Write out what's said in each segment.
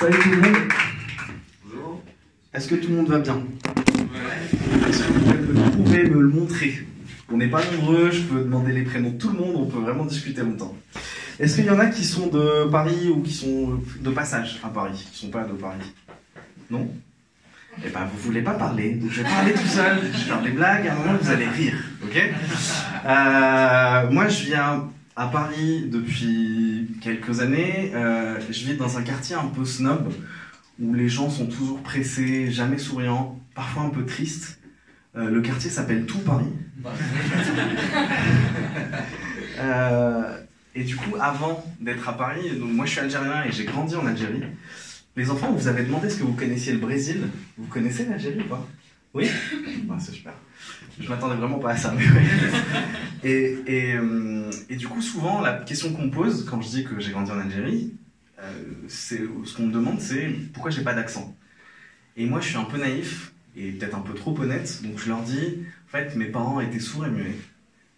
Salut tout le monde. Bonjour. Est-ce que tout le monde va bien? Est-ce que vous pouvez me le montrer? On n'est pas nombreux, je peux demander les prénoms de tout le monde, on peut vraiment discuter longtemps. Est-ce qu'il y en a qui sont de Paris ou qui sont de passage à Paris Qui sont pas de Paris? Non? Eh ben, vous voulez pas parler, donc je vais parler tout seul, je vais faire des blagues, à un moment vous allez rire, ok? Euh, Moi je viens à Paris depuis quelques années. Euh, je vis dans un quartier un peu snob où les gens sont toujours pressés, jamais souriants, parfois un peu tristes. Euh, le quartier s'appelle Tout Paris. Euh, et du coup, avant d'être à Paris, donc moi je suis algérien et j'ai grandi en Algérie. Les enfants, vous avez demandé ce que vous connaissiez le Brésil. Vous connaissez l'Algérie ou pas? Oui? C'est super. Je m'attendais vraiment pas à ça. Mais ouais. euh, et du coup, souvent, la question qu'on me pose quand je dis que j'ai grandi en Algérie, euh, ce qu'on me demande, c'est pourquoi j'ai pas d'accent. Et moi, je suis un peu naïf et peut-être un peu trop honnête, donc je leur dis, en fait, mes parents étaient sourds et muets.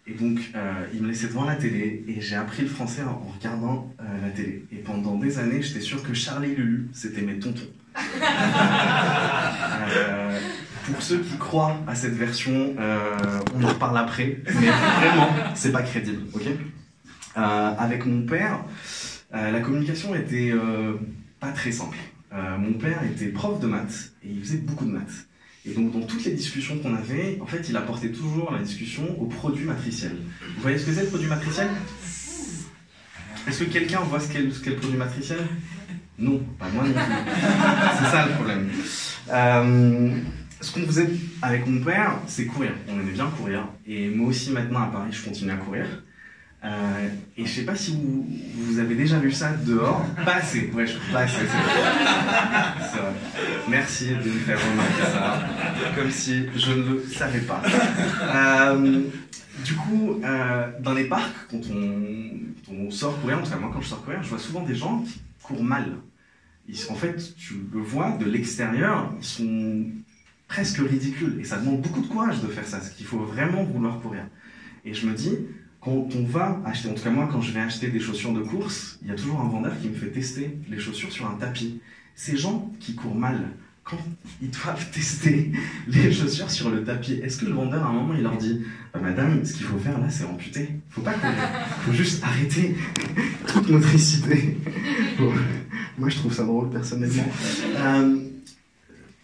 Et donc, euh, ils me laissaient devant la télé et j'ai appris le français en regardant la télé. Et pendant des années, j'étais sûr que Charlie Lulu, c'était mes tontons. Euh, pour ceux qui croient à cette version, euh, on en reparle après, mais vraiment, c'est pas crédible, ok? Euh, Avec mon père, euh, la communication était pas très simple. Mon père était prof de maths et il faisait beaucoup de maths. Et donc, dans toutes les discussions qu'on avait, en fait, il apportait toujours la discussion au produit matriciel. Vous voyez ce que c'est le produit matriciel? Est-ce que quelqu'un voit ce qu'est le produit matriciel? Non, pas moi non plus. C'est ça le problème. Ce qu'on faisait avec mon père, c'est courir. On aimait bien courir. Et moi aussi, maintenant, à Paris, je continue à courir. Euh, et je sais pas si vous, vous avez déjà vu ça dehors. Pas assez. Ouais, je pas assez. C'est vrai. C'est vrai. Merci de me faire remarquer ça. Comme si je ne le savais pas. Euh, du coup, euh, dans les parcs, quand on, quand on sort courir, en tout cas moi quand je sors courir, je vois souvent des gens qui courent mal. Ils, en fait, tu le vois de l'extérieur, ils sont presque ridicules. Et ça demande beaucoup de courage de faire ça, parce qu'il faut vraiment vouloir courir. Et je me dis, quand on va acheter, en tout cas moi quand je vais acheter des chaussures de course, il y a toujours un vendeur qui me fait tester les chaussures sur un tapis. Ces gens qui courent mal, quand ils doivent tester les chaussures sur le tapis, est-ce que le vendeur à un moment il leur dit Bah, Madame, ce qu'il faut faire là c'est amputer, faut pas courir, faut juste arrêter toute motricité. Moi je trouve ça drôle personnellement. Euh,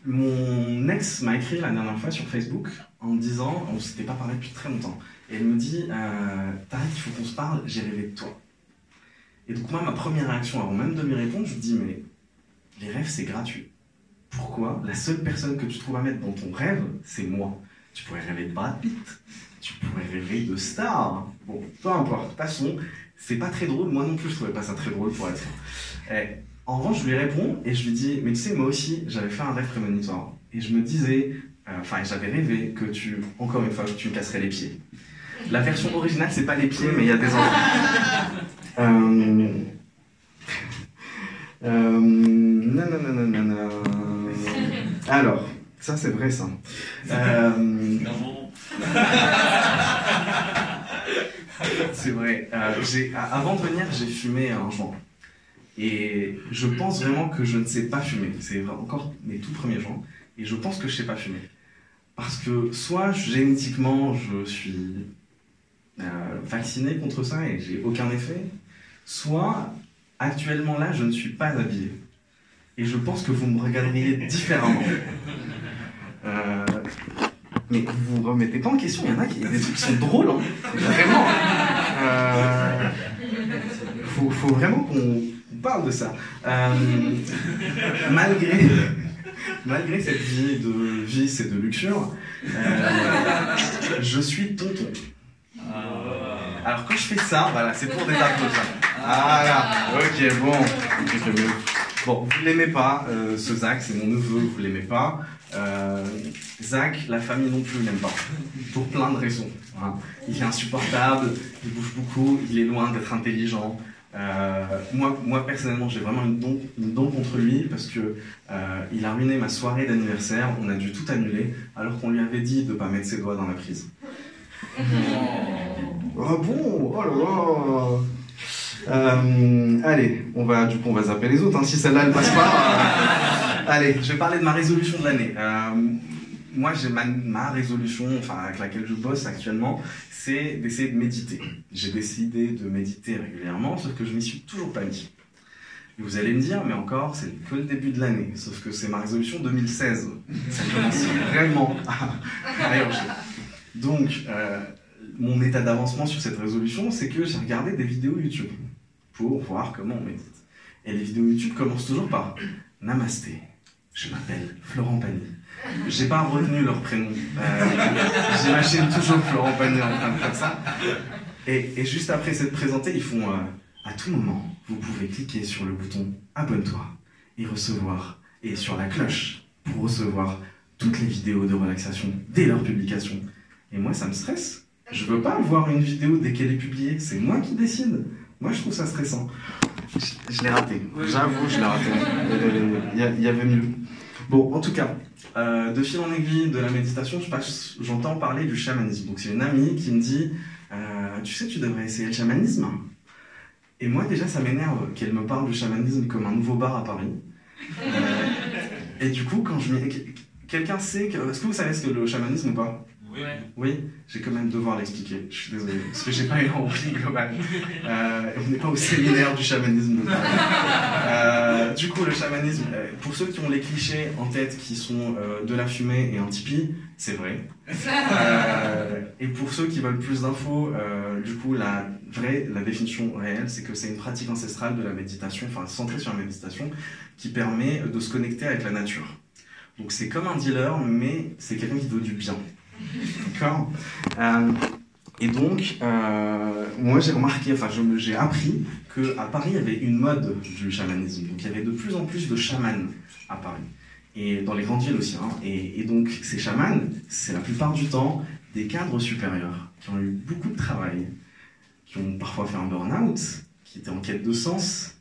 mon ex m'a écrit la dernière fois sur Facebook en me disant, on s'était pas parlé depuis très longtemps, et elle me dit, euh, t'arrêtes, il faut qu'on se parle, j'ai rêvé de toi. Et donc moi, ma première réaction, avant même de lui répondre, je dis, mais les rêves, c'est gratuit. Pourquoi La seule personne que tu trouves à mettre dans ton rêve, c'est moi. Tu pourrais rêver de Brad Pitt, tu pourrais rêver de star. Bon, peu importe. Passons. C'est pas très drôle. Moi non plus, je trouvais pas ça très drôle pour être. En revanche, je lui réponds et je lui dis, mais tu sais, moi aussi, j'avais fait un rêve prémonitoire. Et je me disais, euh, enfin, j'avais rêvé que tu, encore une fois, que tu me casserais les pieds. La version originale, c'est pas les pieds, mais il y a des enfants. Euh... Euh... nanananana. Alors, ça c'est vrai ça. Euh... C'est vrai. Euh, avant de venir, j'ai fumé un joint. Et je pense vraiment que je ne sais pas fumer. C'est encore mes tout premiers joints. Et je pense que je sais pas fumer. Parce que soit génétiquement, je suis euh, vacciné contre ça et j'ai aucun effet, soit actuellement là, je ne suis pas habillé. Et je pense que vous me regarderiez différemment. Euh, mais vous vous remettez pas en question, il y en a qui des trucs qui sont drôles, hein. vraiment. Euh, faut, faut vraiment qu'on parle de ça. Euh, malgré, malgré cette vie de vice et de luxure, euh, je suis tonton. Alors quand je fais ça, voilà, c'est pour des applaudissements. Voilà, ok, bon. Ok, mais- Bon, vous l'aimez pas, euh, ce Zach, c'est mon neveu, vous l'aimez pas. Euh, Zach, la famille non plus l'aime pas, pour plein de raisons. hein. Il est insupportable, il bouge beaucoup, il est loin d'être intelligent. Euh, moi, moi, personnellement, j'ai vraiment une don, une don contre lui parce que euh, il a ruiné ma soirée d'anniversaire. On a dû tout annuler alors qu'on lui avait dit de pas mettre ses doigts dans la prise. Ah bon? Oh là là Euh, allez, on va, du coup, on va zapper les autres. hein. Si celle-là, elle passe pas. allez, je vais parler de ma résolution de l'année. Moi, j'ai ma, résolution, enfin, avec laquelle je bosse actuellement, c'est d'essayer de méditer. J'ai décidé de méditer régulièrement, sauf que je m'y suis toujours pas mis. Vous allez me dire, mais encore, c'est que le début de l'année. Sauf que c'est ma résolution 2016. Ça commence vraiment à, à. Donc, euh, mon état d'avancement sur cette résolution, c'est que j'ai regardé des vidéos YouTube pour voir comment on médite. Et les vidéos YouTube commencent toujours par Namasté. Je m'appelle Florent Pagny. J'ai pas retenu leur prénom. Euh, J'imagine toujours Florent Pagny en train de faire ça. Et, et juste après s'être présenté, ils font euh, à tout moment, vous pouvez cliquer sur le bouton abonne-toi et recevoir et sur la cloche pour recevoir toutes les vidéos de relaxation dès leur publication. Et moi, ça me stresse. Je veux pas voir une vidéo dès qu'elle est publiée. C'est moi qui décide. Moi, je trouve ça stressant. Je, je l'ai raté. J'avoue, je l'ai raté. Il y il y avait mieux. Bon, en tout cas, euh, de fil en aiguille de la méditation, j'entends parler du chamanisme. Donc, c'est une amie qui me dit euh, Tu sais, tu devrais essayer le chamanisme. Et moi, déjà, ça m'énerve qu'elle me parle du chamanisme comme un nouveau bar à Paris. Euh, et du coup, quand je. Quelqu'un sait que. Est-ce que vous savez ce que le chamanisme ou pas? Oui. oui, j'ai quand même devoir l'expliquer. Je suis désolé, parce que j'ai pas eu envie global. Euh, on n'est pas au séminaire du chamanisme. Euh, du coup, le chamanisme, euh, pour ceux qui ont les clichés en tête qui sont euh, de la fumée et un tipi, c'est vrai. Euh, et pour ceux qui veulent plus d'infos, euh, du coup, la vraie, la définition réelle, c'est que c'est une pratique ancestrale de la méditation, enfin centrée sur la méditation, qui permet de se connecter avec la nature. Donc c'est comme un dealer, mais c'est quelqu'un qui veut du bien. D'accord Euh, Et donc, euh, moi j'ai remarqué, enfin j'ai appris qu'à Paris il y avait une mode du chamanisme. Donc il y avait de plus en plus de chamans à Paris. Et dans les grandes villes aussi. hein. Et, et donc ces chamans, c'est la plupart du temps des cadres supérieurs qui ont eu beaucoup de travail, qui ont parfois fait un burn-out, qui étaient en quête de sens,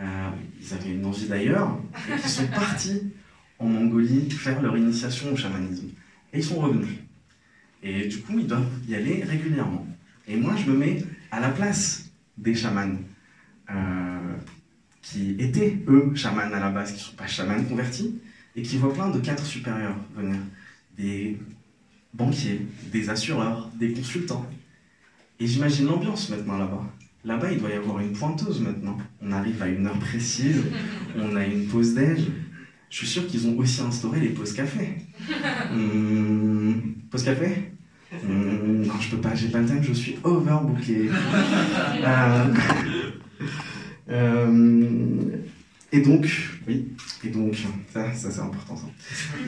euh, ils avaient une envie d'ailleurs, et qui sont partis en Mongolie faire leur initiation au chamanisme. Et ils sont revenus. Et du coup, ils doivent y aller régulièrement. Et moi, je me mets à la place des chamans euh, qui étaient, eux, chamans à la base, qui ne sont pas chamans convertis, et qui voient plein de cadres supérieurs venir. Des banquiers, des assureurs, des consultants. Et j'imagine l'ambiance maintenant là-bas. Là-bas, il doit y avoir une pointeuse maintenant. On arrive à une heure précise, on a une pause déj. Je suis sûr qu'ils ont aussi instauré les pauses café. Hum, pause café? Hum, Non, je peux pas, j'ai pas le temps, je suis overbooké. Euh, euh, et donc, oui, et donc, ça, ça c'est important ça.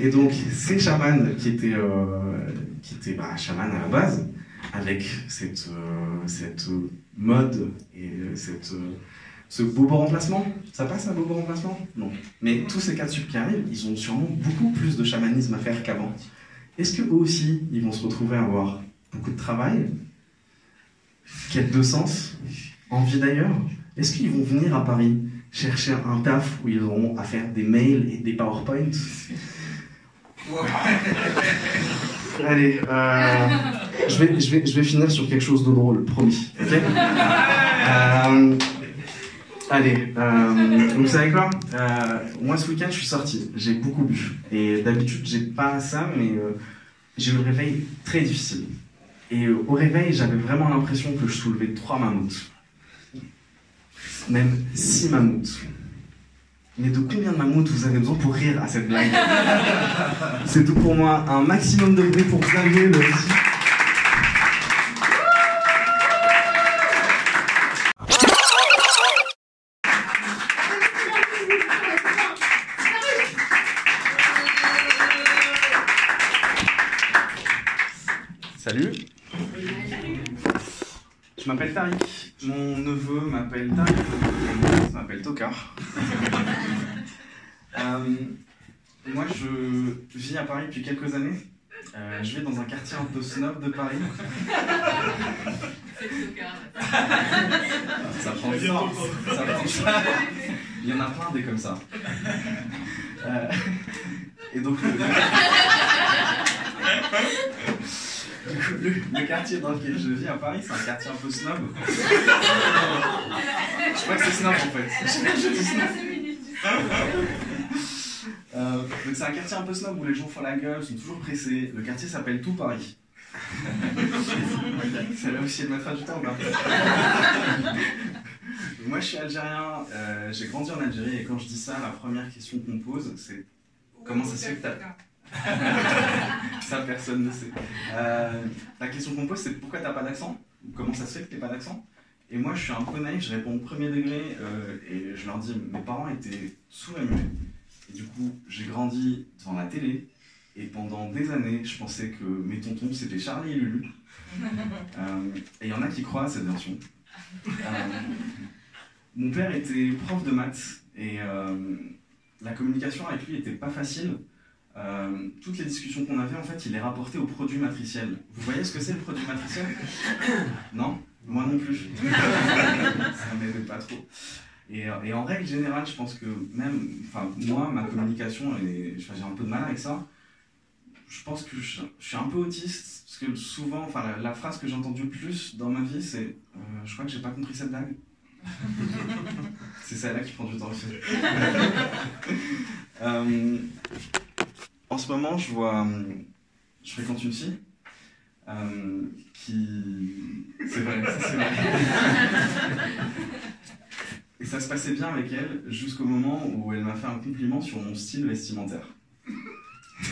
Et donc, ces chamans qui étaient, euh, qui étaient bah, chamans à la base, avec cette, euh, cette mode et cette, euh, ce bobo remplacement, ça passe un bobo remplacement? Non. Mais tous ces cas de qui arrivent, ils ont sûrement beaucoup plus de chamanisme à faire qu'avant. Est-ce que eux aussi, ils vont se retrouver à avoir beaucoup de travail, quête de sens, envie d'ailleurs? Est-ce qu'ils vont venir à Paris chercher un taf où ils auront à faire des mails et des PowerPoints? Allez, euh, je, vais, je, vais, je vais finir sur quelque chose de drôle, promis. Euh, allez, vous savez quoi Moi, ce week-end, je suis sorti. J'ai beaucoup bu. Et d'habitude, j'ai pas ça, mais euh, j'ai eu le réveil très difficile. Et euh, au réveil, j'avais vraiment l'impression que je soulevais trois mammouths. Même six mammouths. Mais de combien de mammouths vous avez besoin pour rire à cette blague? C'est tout pour moi. Un maximum de bruit pour Xavier, le je un peu snob de Paris. Ça prend. Ça prend force. Il y en a plein des comme ça. Euh, et donc. le, quartier dans lequel je vis à Paris, c'est un quartier un peu snob. je crois que c'est snob en fait. Je dis snob. Euh, donc c'est un quartier un peu snob où les gens font la gueule, sont toujours pressés. Le quartier s'appelle Tout Paris. c'est là aussi de mettre du temps. Moi je suis algérien, euh, j'ai grandi en Algérie et quand je dis ça, la première question qu'on pose c'est comment ça se fait que t'as... ça personne ne sait. Euh, la question qu'on pose c'est pourquoi t'as pas d'accent? Comment ça se fait que t'as pas d'accent? Et moi je suis un peu naïf, je réponds au premier degré et je leur dis mes parents étaient et muets. Du coup, j'ai grandi devant la télé, et pendant des années, je pensais que mes tontons, c'était Charlie et Lulu. Euh, et il y en a qui croient à cette version. Euh, mon père était prof de maths, et euh, la communication avec lui n'était pas facile. toutes les discussions qu'on avait, en fait, il les rapportait au produit matriciel. Vous voyez ce que c'est le produit matriciel? Non? Moi non plus. Ça m'aidait pas trop. Euh, et, en règle générale, je pense que même, enfin, moi, ma communication, j'ai un peu de mal avec ça. Je pense que je, suis un peu autiste, parce que souvent, enfin, la, phrase que j'ai entendue le plus dans ma vie, c'est euh, Je crois que j'ai pas compris cette blague. c'est celle-là qui prend du temps aussi. euh, en ce moment, je vois. Je fréquente une fille. Euh, qui. C'est vrai, c'est vrai. Et ça se passait bien avec elle jusqu'au moment où elle m'a fait un compliment sur mon style vestimentaire.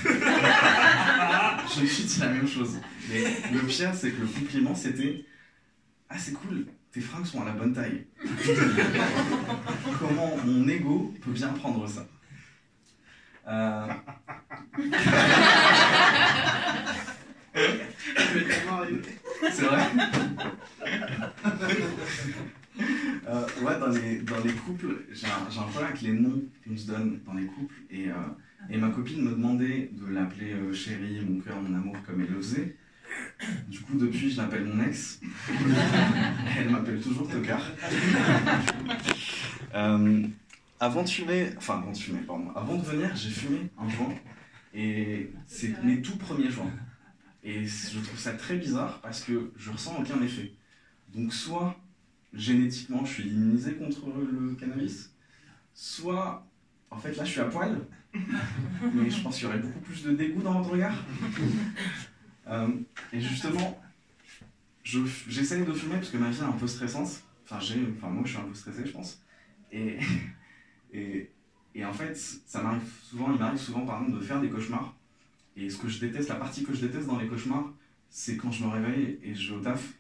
je me suis dit la même chose. Mais le pire, c'est que le compliment, c'était Ah, c'est cool, tes fringues sont à la bonne taille. Comment mon ego peut bien prendre ça? Euh... C'est vrai euh, ouais, dans les, dans les couples, j'ai un, problème avec les noms qu'on se donne dans les couples. Et, euh, et ma copine me demandait de l'appeler euh, chérie, mon cœur, mon amour, comme elle le faisait. Du coup, depuis, je l'appelle mon ex. elle m'appelle toujours Tocard. avant de fumer, enfin, avant de fumer, pardon, avant de venir, j'ai fumé un joint. Et c'est mes tout premiers joints. Et je trouve ça très bizarre parce que je ressens aucun effet. Donc, soit génétiquement, je suis immunisé contre le cannabis, soit, en fait, là, je suis à poil, mais je pense qu'il y aurait beaucoup plus de dégoût dans votre regard. Euh, et justement, j'essaye de fumer parce que ma vie est un peu stressante. Enfin, enfin, moi, je suis un peu stressé, je pense. Et, et, et en fait, ça m'arrive souvent, il m'arrive souvent, de faire des cauchemars. Et ce que je déteste, la partie que je déteste dans les cauchemars, c'est quand je me réveille et je vais au taf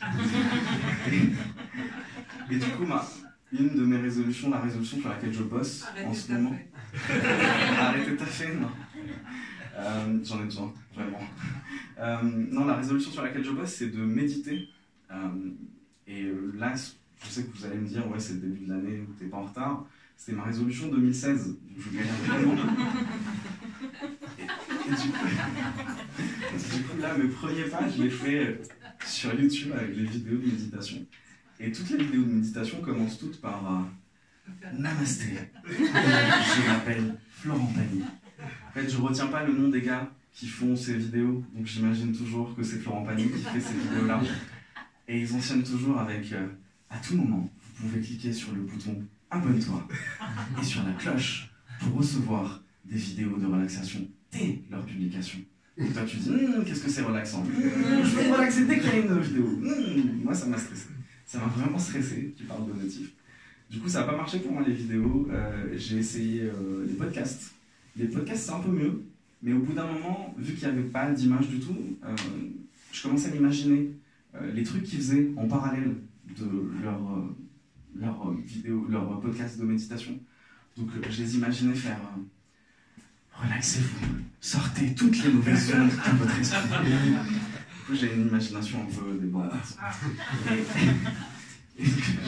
et, du coup, ma, une de mes résolutions, la résolution sur laquelle je bosse en ce moment. Arrêtez de fait, non. Euh, j'en ai besoin, vraiment. Euh, non, la résolution sur laquelle je bosse, c'est de méditer. Euh, et là, je sais que vous allez me dire, ouais, c'est le début de l'année, t'es pas en retard. C'était ma résolution 2016, je gagne vraiment. Et, et du, coup, du coup, là, mes premiers pas, je les fais sur YouTube avec les vidéos de méditation. Et toutes les vidéos de méditation commencent toutes par euh, Namasté. je m'appelle Florent Pagny. En fait, je retiens pas le nom des gars qui font ces vidéos, donc j'imagine toujours que c'est Florent Pagny qui fait ces vidéos-là. Et ils enseignent toujours avec euh, à tout moment, vous pouvez cliquer sur le bouton Abonne-toi et sur la cloche pour recevoir des vidéos de relaxation dès leur publication. Et toi, tu dis, hum, qu'est-ce que c'est relaxant? Hum, Je veux me relaxer dès qu'il y a une vidéo. Hum, moi, ça m'a stressé. Ça m'a vraiment stressé, tu parles de notif. Du coup, ça n'a pas marché pour moi les vidéos. Euh, j'ai essayé euh, les podcasts. Les podcasts, c'est un peu mieux. Mais au bout d'un moment, vu qu'il n'y avait pas d'image du tout, euh, je commençais à m'imaginer les trucs qu'ils faisaient en parallèle de leur, leur vidéo, leur podcast de méditation. Donc, je les imaginais faire relaxez-vous, sortez toutes les mauvaises ondes de votre esprit. J'ai une imagination un peu débordante.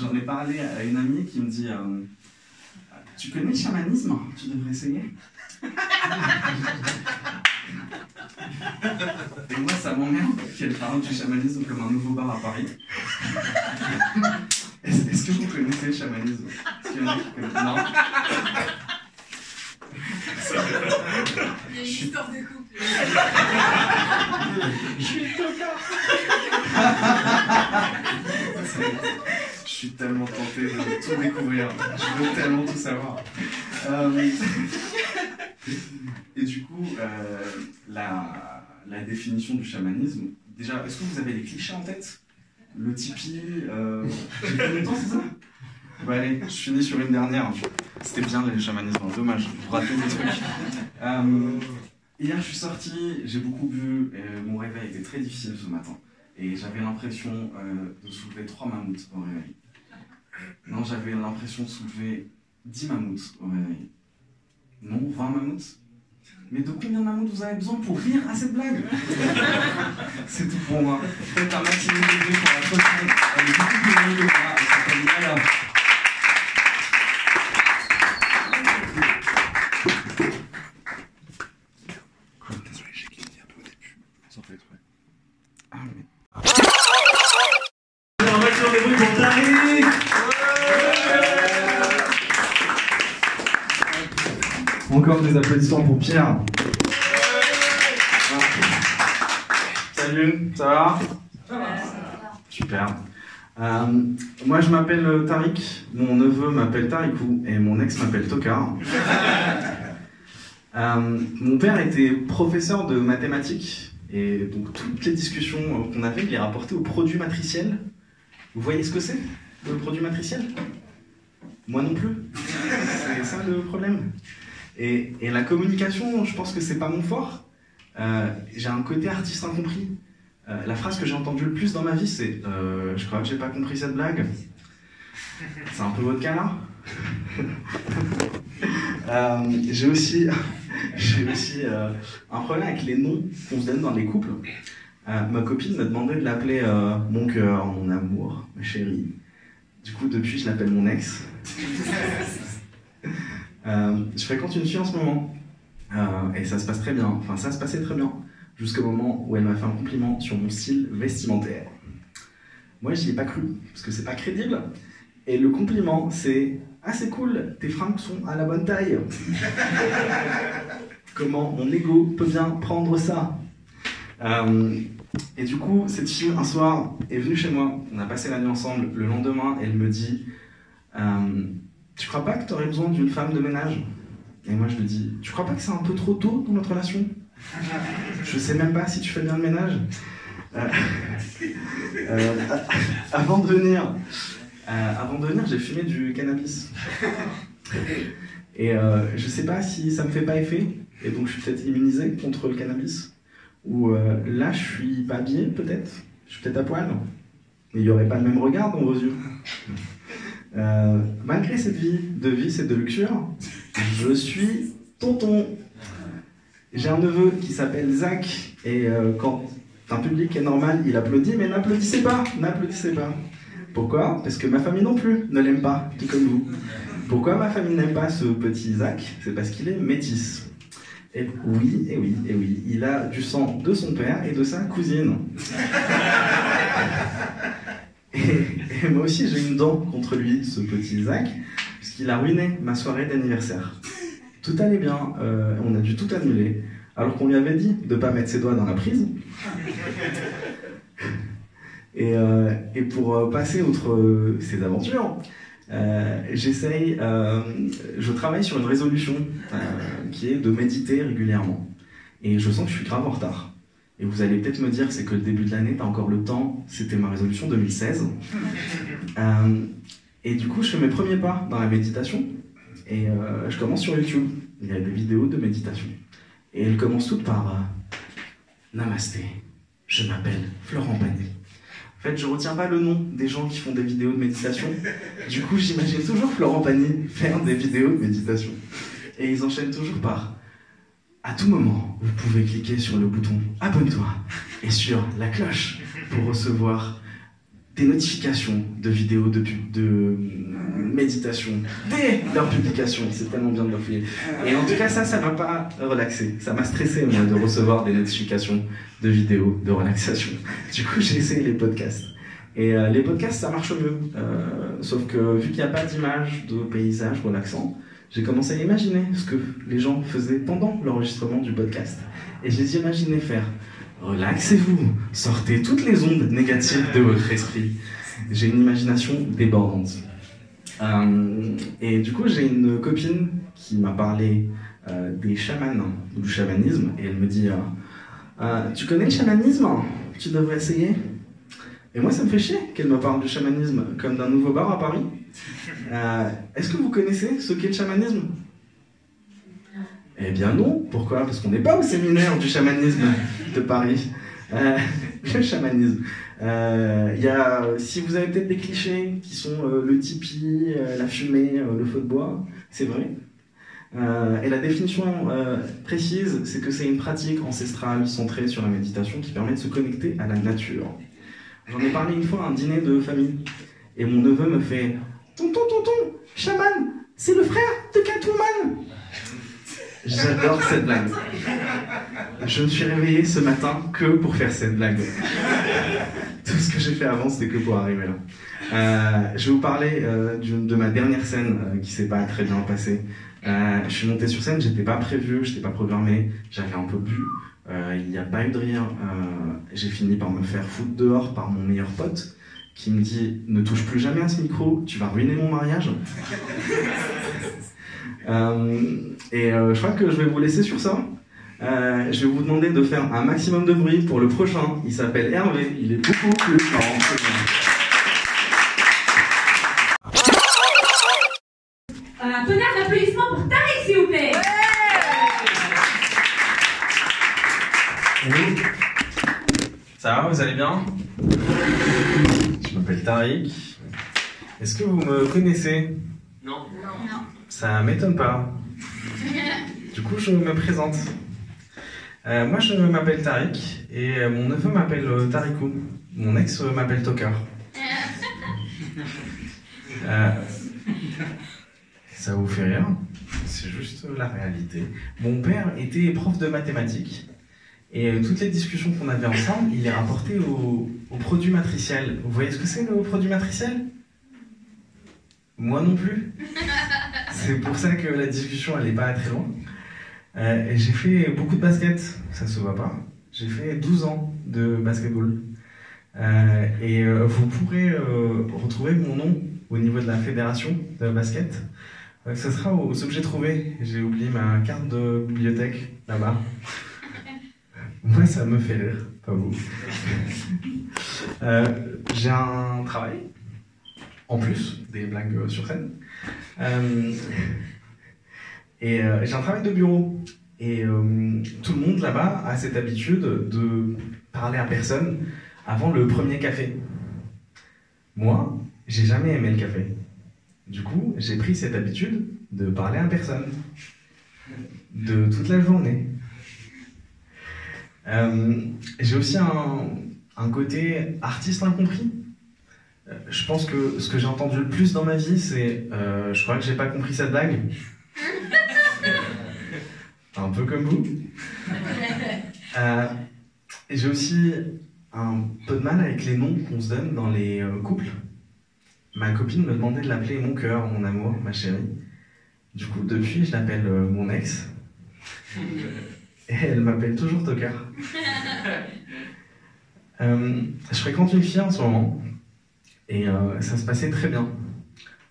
J'en ai parlé à une amie qui me dit euh, Tu connais le chamanisme? Tu devrais essayer. Et moi, ça m'emmerde qu'elle parle du chamanisme comme un nouveau bar à Paris. Est-ce que vous connaissez le chamanisme? Est-ce qu'il y en a qui connaissent Non Il y a une histoire de couple. Je suis Je suis tellement tenté de tout découvrir. Je veux tellement tout savoir. Euh, et du coup, euh, la, la définition du chamanisme, déjà, est-ce que vous avez des clichés en tête? Le tipi, euh, j'ai pas le temps, c'est ça? Bon allez, je finis sur une dernière. C'était bien le chamanisme, dommage, vous ratez des trucs. Euh, hier je suis sorti, j'ai beaucoup bu, mon réveil était très difficile ce matin. Et j'avais l'impression euh, de soulever trois mammouths au réveil. Non, j'avais l'impression de soulever 10 mammouths au réveil. Non, 20 mammouths? Mais de combien mammouths vous avez besoin pour rire à cette blague C'est tout pour moi. Faites un maximum de pour la prochaine. Elle est beaucoup plus longue que moi. Elle s'appelle Yala. Quoi Désolé, j'ai cliqué un peu au début. Sans faire exprès. Ah, mais. Un maximum de bruit pour Tariq Encore des applaudissements pour Pierre. Salut, ça va? Super. Euh, moi, je m'appelle Tariq, mon neveu m'appelle Tarikou et mon ex m'appelle Tokar. Euh, mon père était professeur de mathématiques et donc toutes les discussions qu'on avait, il les rapportait au produit matriciel. Vous voyez ce que c'est, le produit matriciel? Moi non plus? C'est ça le problème? Et, la communication, je pense que c'est pas mon fort. Euh, j'ai un côté artiste incompris. Euh, la phrase que j'ai entendue le plus dans ma vie, c'est euh, Je crois que j'ai pas compris cette blague. C'est un peu votre cas là J'ai aussi, j'ai aussi un problème avec les noms qu'on se donne dans les couples. ma copine m'a demandé de l'appeler mon cœur, mon amour, ma chérie. Du coup, depuis, je l'appelle mon ex. Euh, je fréquente une fille en ce moment euh, et ça se passe très bien. Enfin, ça se passait très bien jusqu'au moment où elle m'a fait un compliment sur mon style vestimentaire. Moi, j'y ai pas cru parce que c'est pas crédible. Et le compliment, c'est Ah, c'est cool, tes fringues sont à la bonne taille. Comment mon ego peut bien prendre ça euh, Et du coup, cette fille, un soir, est venue chez moi. On a passé la nuit ensemble. Le lendemain, elle me dit Tu crois pas que tu aurais besoin d'une femme de ménage? Et moi, je lui dis Tu crois pas que c'est un peu trop tôt dans notre relation? Je sais même pas si tu fais bien le ménage. Euh, euh, avant de venir, euh, avant de venir, j'ai fumé du cannabis. Et je sais pas si ça me fait pas effet, et donc je suis peut-être immunisé contre le cannabis. Ou là, je suis pas habillé, peut-être. Je suis peut-être à poil. Mais il n'y aurait pas le même regard dans vos yeux. Euh, malgré cette vie de vice et de luxure, je suis tonton. J'ai un neveu qui s'appelle Zach, et euh, quand un public est normal, il applaudit, mais n'applaudissez pas, n'applaudissez pas. Pourquoi? Parce que ma famille non plus ne l'aime pas, tout comme vous. Pourquoi ma famille n'aime pas ce petit Zach? C'est parce qu'il est métis. Et oui, et oui, et oui, il a du sang de son père et de sa cousine. et moi aussi, j'ai une dent contre lui, ce petit Zach, puisqu'il a ruiné ma soirée d'anniversaire. Tout allait bien, euh, on a dû tout annuler, alors qu'on lui avait dit de ne pas mettre ses doigts dans la prise. Et, euh, pour euh, passer outre ces aventures, j'essaye, je travaille sur une résolution qui est de méditer régulièrement. Et je sens que je suis grave en retard. Et vous allez peut-être me dire, c'est que le début de l'année, t'as encore le temps, c'était ma résolution 2016. Euh, et du coup, je fais mes premiers pas dans la méditation. Et euh, je commence sur YouTube. Il y a des vidéos de méditation. Et elles commencent toutes par euh, Namasté, je m'appelle Florent Pagny. En fait, je retiens pas le nom des gens qui font des vidéos de méditation. Du coup, j'imagine toujours Florent Pagny faire des vidéos de méditation. Et ils enchaînent toujours par À tout moment, vous pouvez cliquer sur le bouton Abonne-toi et sur la cloche pour recevoir des notifications de vidéos de, de méditation dès leur publication. C'est tellement bien de leur filer. Et en tout cas, ça, ça m'a pas relaxé. Ça m'a stressé, moi, de recevoir des notifications de vidéos de relaxation. Du coup, j'ai essayé les podcasts. Et euh, les podcasts, ça marche mieux. Euh, sauf que vu qu'il n'y a pas d'image de paysage relaxant, j'ai commencé à imaginer ce que les gens faisaient pendant l'enregistrement du podcast. Et je les imaginais faire Relaxez-vous, sortez toutes les ondes négatives de votre esprit. J'ai une imagination débordante. Euh, et du coup, j'ai une copine qui m'a parlé euh, des chamans, du chamanisme, et elle me dit euh, Tu connais le chamanisme? Tu devrais essayer. Et moi, ça me fait chier qu'elle me parle du chamanisme comme d'un nouveau bar à Paris. Est-ce que vous connaissez ce qu'est le chamanisme? Eh bien non. Pourquoi? Parce qu'on n'est pas au séminaire du chamanisme de Paris. Euh, le chamanisme. Euh, y a, si vous avez peut-être des clichés qui sont euh, le tipi, euh, la fumée, le feu de bois, c'est vrai. et la définition précise, c'est que c'est une pratique ancestrale centrée sur la méditation qui permet de se connecter à la nature. J'en ai parlé une fois à un dîner de famille. Et mon neveu me fait Tonton, tonton, chaman, c'est le frère de Catwoman J'adore cette blague. Je me suis réveillé ce matin que pour faire cette blague. Tout ce que j'ai fait avant, c'était que pour arriver là. Euh, je vais vous parler euh, de ma dernière scène euh, qui s'est pas très bien passée. je suis monté sur scène, j'étais pas prévu, j'étais pas programmé, j'avais un peu bu. Il n'y a pas eu de rire. j'ai fini par me faire foutre dehors par mon meilleur pote qui me dit ne touche plus jamais à ce micro, tu vas ruiner mon mariage. Euh, et euh, je crois que je vais vous laisser sur ça. Euh, je vais vous demander de faire un maximum de bruit pour le prochain. Il s'appelle Hervé. Il est beaucoup plus marrant Ça va, vous allez bien? Je m'appelle Tariq. Est-ce que vous me connaissez? Non. Non. Ça m'étonne pas. Du coup, je me présente. Euh, moi, je m'appelle Tariq et euh, mon neveu m'appelle euh, Tarikou. Mon ex m'appelle Tokar. ça vous fait rire? C'est juste la réalité. Mon père était prof de mathématiques et toutes les discussions qu'on avait ensemble, il les rapportait au, au produit matriciel. Vous voyez ce que c'est le produit matriciel? Moi non plus. C'est pour ça que la discussion, elle n'est pas très loin. Euh, j'ai fait beaucoup de basket, ça se voit pas. J'ai fait 12 ans de basketball. Euh, et euh, vous pourrez retrouver mon nom au niveau de la fédération de basket. ce sera aux objets trouvés. J'ai oublié ma carte de bibliothèque là-bas. Ça me fait rire, pas vous. J'ai un travail, en plus des blagues sur scène. Euh, et euh, j'ai un travail de bureau. Et euh, tout le monde là-bas a cette habitude de parler à personne avant le premier café. Moi, j'ai jamais aimé le café. Du coup, j'ai pris cette habitude de parler à personne. De toute la journée. J'ai aussi un, un, côté artiste incompris. Euh, je pense que ce que j'ai entendu le plus dans ma vie, c'est euh, je crois que j'ai pas compris cette blague. un peu comme vous. Euh, j'ai aussi un peu de mal avec les noms qu'on se donne dans les couples. Ma copine me demandait de l'appeler mon cœur, mon amour, ma chérie. Du coup, depuis, je l'appelle mon ex. Et elle m'appelle toujours Tokar. je fréquente une fille en ce moment et euh, ça se passait très bien.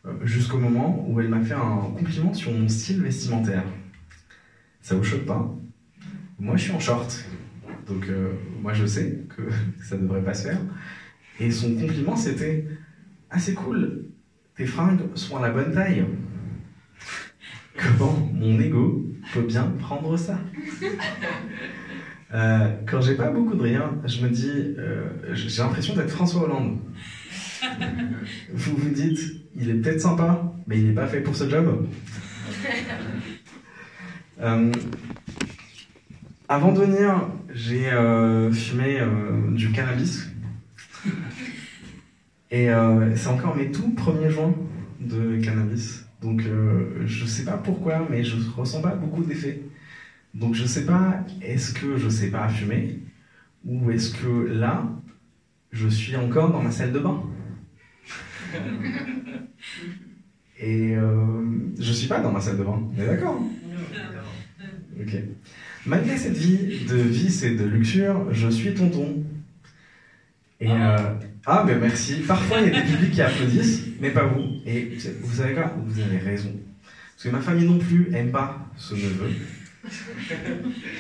Euh, jusqu'au moment où elle m'a fait un compliment sur mon style vestimentaire. Ça vous choque pas? Moi, je suis en short. Donc, euh, moi, je sais que ça ne devrait pas se faire. Et son compliment, c'était Ah, c'est cool, tes fringues sont à la bonne taille. Comment mon ego peut bien prendre ça Quand j'ai pas beaucoup de rien, je me dis J'ai l'impression d'être François Hollande. vous vous dites, il est peut-être sympa, mais il n'est pas fait pour ce job. Euh, avant de venir, j'ai euh, fumé euh, du cannabis. Et c'est encore mes tout premiers joints de cannabis. Donc je sais pas pourquoi, mais je ressens pas beaucoup d'effets. Donc je sais pas, est-ce que je sais pas fumer ou est-ce que là, je suis encore dans ma salle de bain? Et euh, je suis pas dans ma salle de bain, on est d'accord? Ok. Malgré cette vie de vice et de luxure, je suis tonton. Et euh, ah, ben merci. Parfois, il y a des publics qui applaudissent, mais pas vous. Et vous savez quoi? Vous avez raison. Parce que ma famille non plus aime pas ce neveu.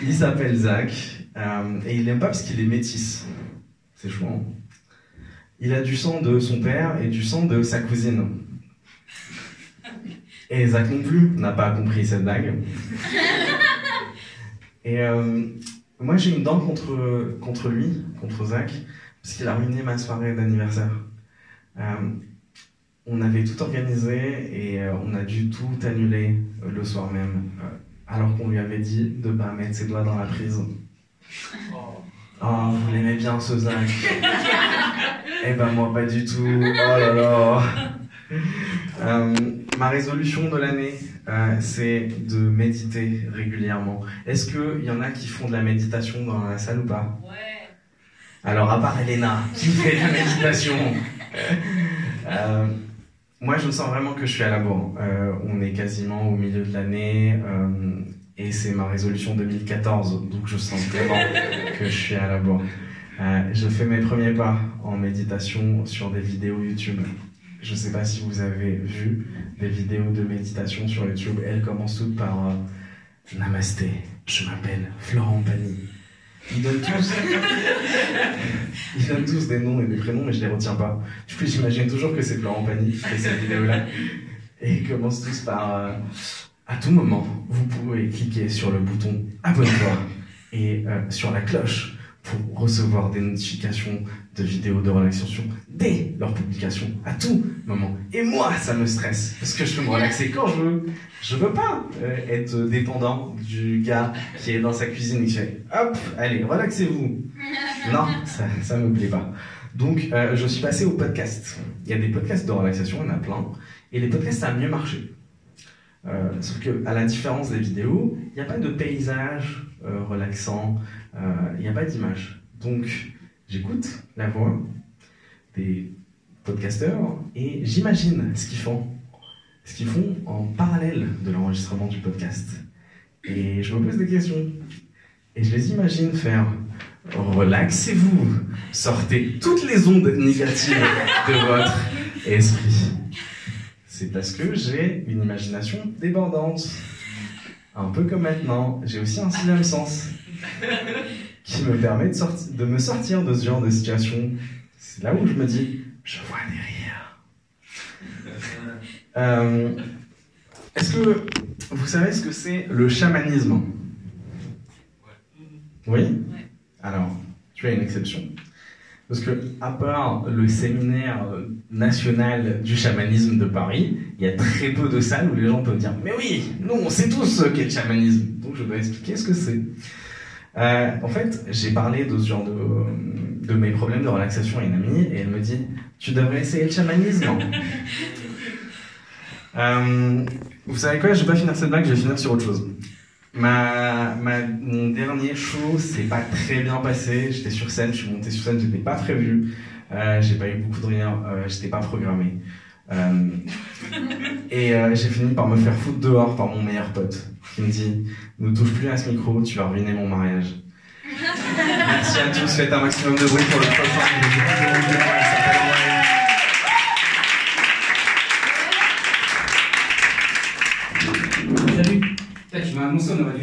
Il s'appelle Zach. euh, et il l'aime pas parce qu'il est métis. C'est chouette. hein il a du sang de son père et du sang de sa cousine. Et Zach non plus n'a pas compris cette blague. Et euh, moi j'ai une dent contre, contre lui, contre Zach, parce qu'il a ruiné ma soirée d'anniversaire. Euh, on avait tout organisé et euh, on a dû tout annuler euh, le soir même, euh, alors qu'on lui avait dit de pas mettre ses doigts dans la prise. Oh, vous l'aimez bien ce Zach Eh ben moi pas du tout. Oh là là. Euh, ma résolution de l'année, euh, c'est de méditer régulièrement. Est-ce qu'il y en a qui font de la méditation dans la salle ou pas? Ouais. Alors à part Elena, qui fait de la méditation Euh, Moi je sens vraiment que je suis à la bourre. Euh, on est quasiment au milieu de l'année. euh, et c'est ma résolution 2014, donc je sens vraiment que je suis à la bourre. Euh, je fais mes premiers pas en méditation sur des vidéos YouTube. Je sais pas si vous avez vu des vidéos de méditation sur YouTube. Elles commencent toutes par Namasté, je m'appelle Florent Pagny. Ils donnent tous. Ils donnent tous des noms et des prénoms, mais je les retiens pas. Du coup, j'imagine toujours que c'est Florent Pagny qui fait cette vidéo-là. Et ils commencent tous par. euh, à tout moment, vous pouvez cliquer sur le bouton abonne-toi et euh, sur la cloche pour recevoir des notifications de vidéos de relaxation dès leur publication, à tout moment. Et moi, ça me stresse, parce que je veux me relaxer quand je veux. Je veux pas euh, être dépendant du gars qui est dans sa cuisine et qui fait hop, allez, relaxez-vous. Non, ça, ça me plaît pas. Donc, euh, je suis passé au podcast. Il y a des podcasts de relaxation, il y en a plein. Et les podcasts, ça a mieux marché. Euh, sauf que, à la différence des vidéos, il n'y a pas de paysage euh, relaxant, il n'y a pas d'image. Donc, j'écoute la voix des podcasteurs et j'imagine ce qu'ils font, ce qu'ils font en parallèle de l'enregistrement du podcast. Et je me pose des questions. Et je les imagine faire relaxez-vous, sortez toutes les ondes négatives de votre esprit. C'est parce que j'ai une imagination débordante. Un peu comme maintenant, j'ai aussi un sixième sens qui me permet de, sorti- de me sortir de ce genre de situation. C'est là où je me dis, je vois des rires. Euh, Est-ce que vous savez ce que c'est le chamanisme? Oui? Alors, tu as une exception. Parce que, à part le séminaire national du chamanisme de Paris, il y a très peu de salles où les gens peuvent dire Mais oui, nous on sait tous ce qu'est le chamanisme. Donc je dois expliquer ce que c'est. Euh, en fait, j'ai parlé de ce genre de, de mes problèmes de relaxation à une amie et elle me dit Tu devrais essayer le chamanisme. Euh, vous savez quoi Je vais pas finir cette blague, je vais finir sur autre chose. Ma, ma- mon dernier show s'est pas très bien passé. J'étais sur scène, je suis monté sur scène, j'étais pas prévu. Euh, j'ai pas eu beaucoup de rien, euh, j'étais pas programmé. Euh, et euh, j'ai fini par me faire foutre dehors par mon meilleur pote qui me dit Ne touche plus à ce micro, tu vas ruiner mon mariage. Merci à tous, faites un maximum de bruit pour le prochain. Salut. Tu m'as annoncé, on aurait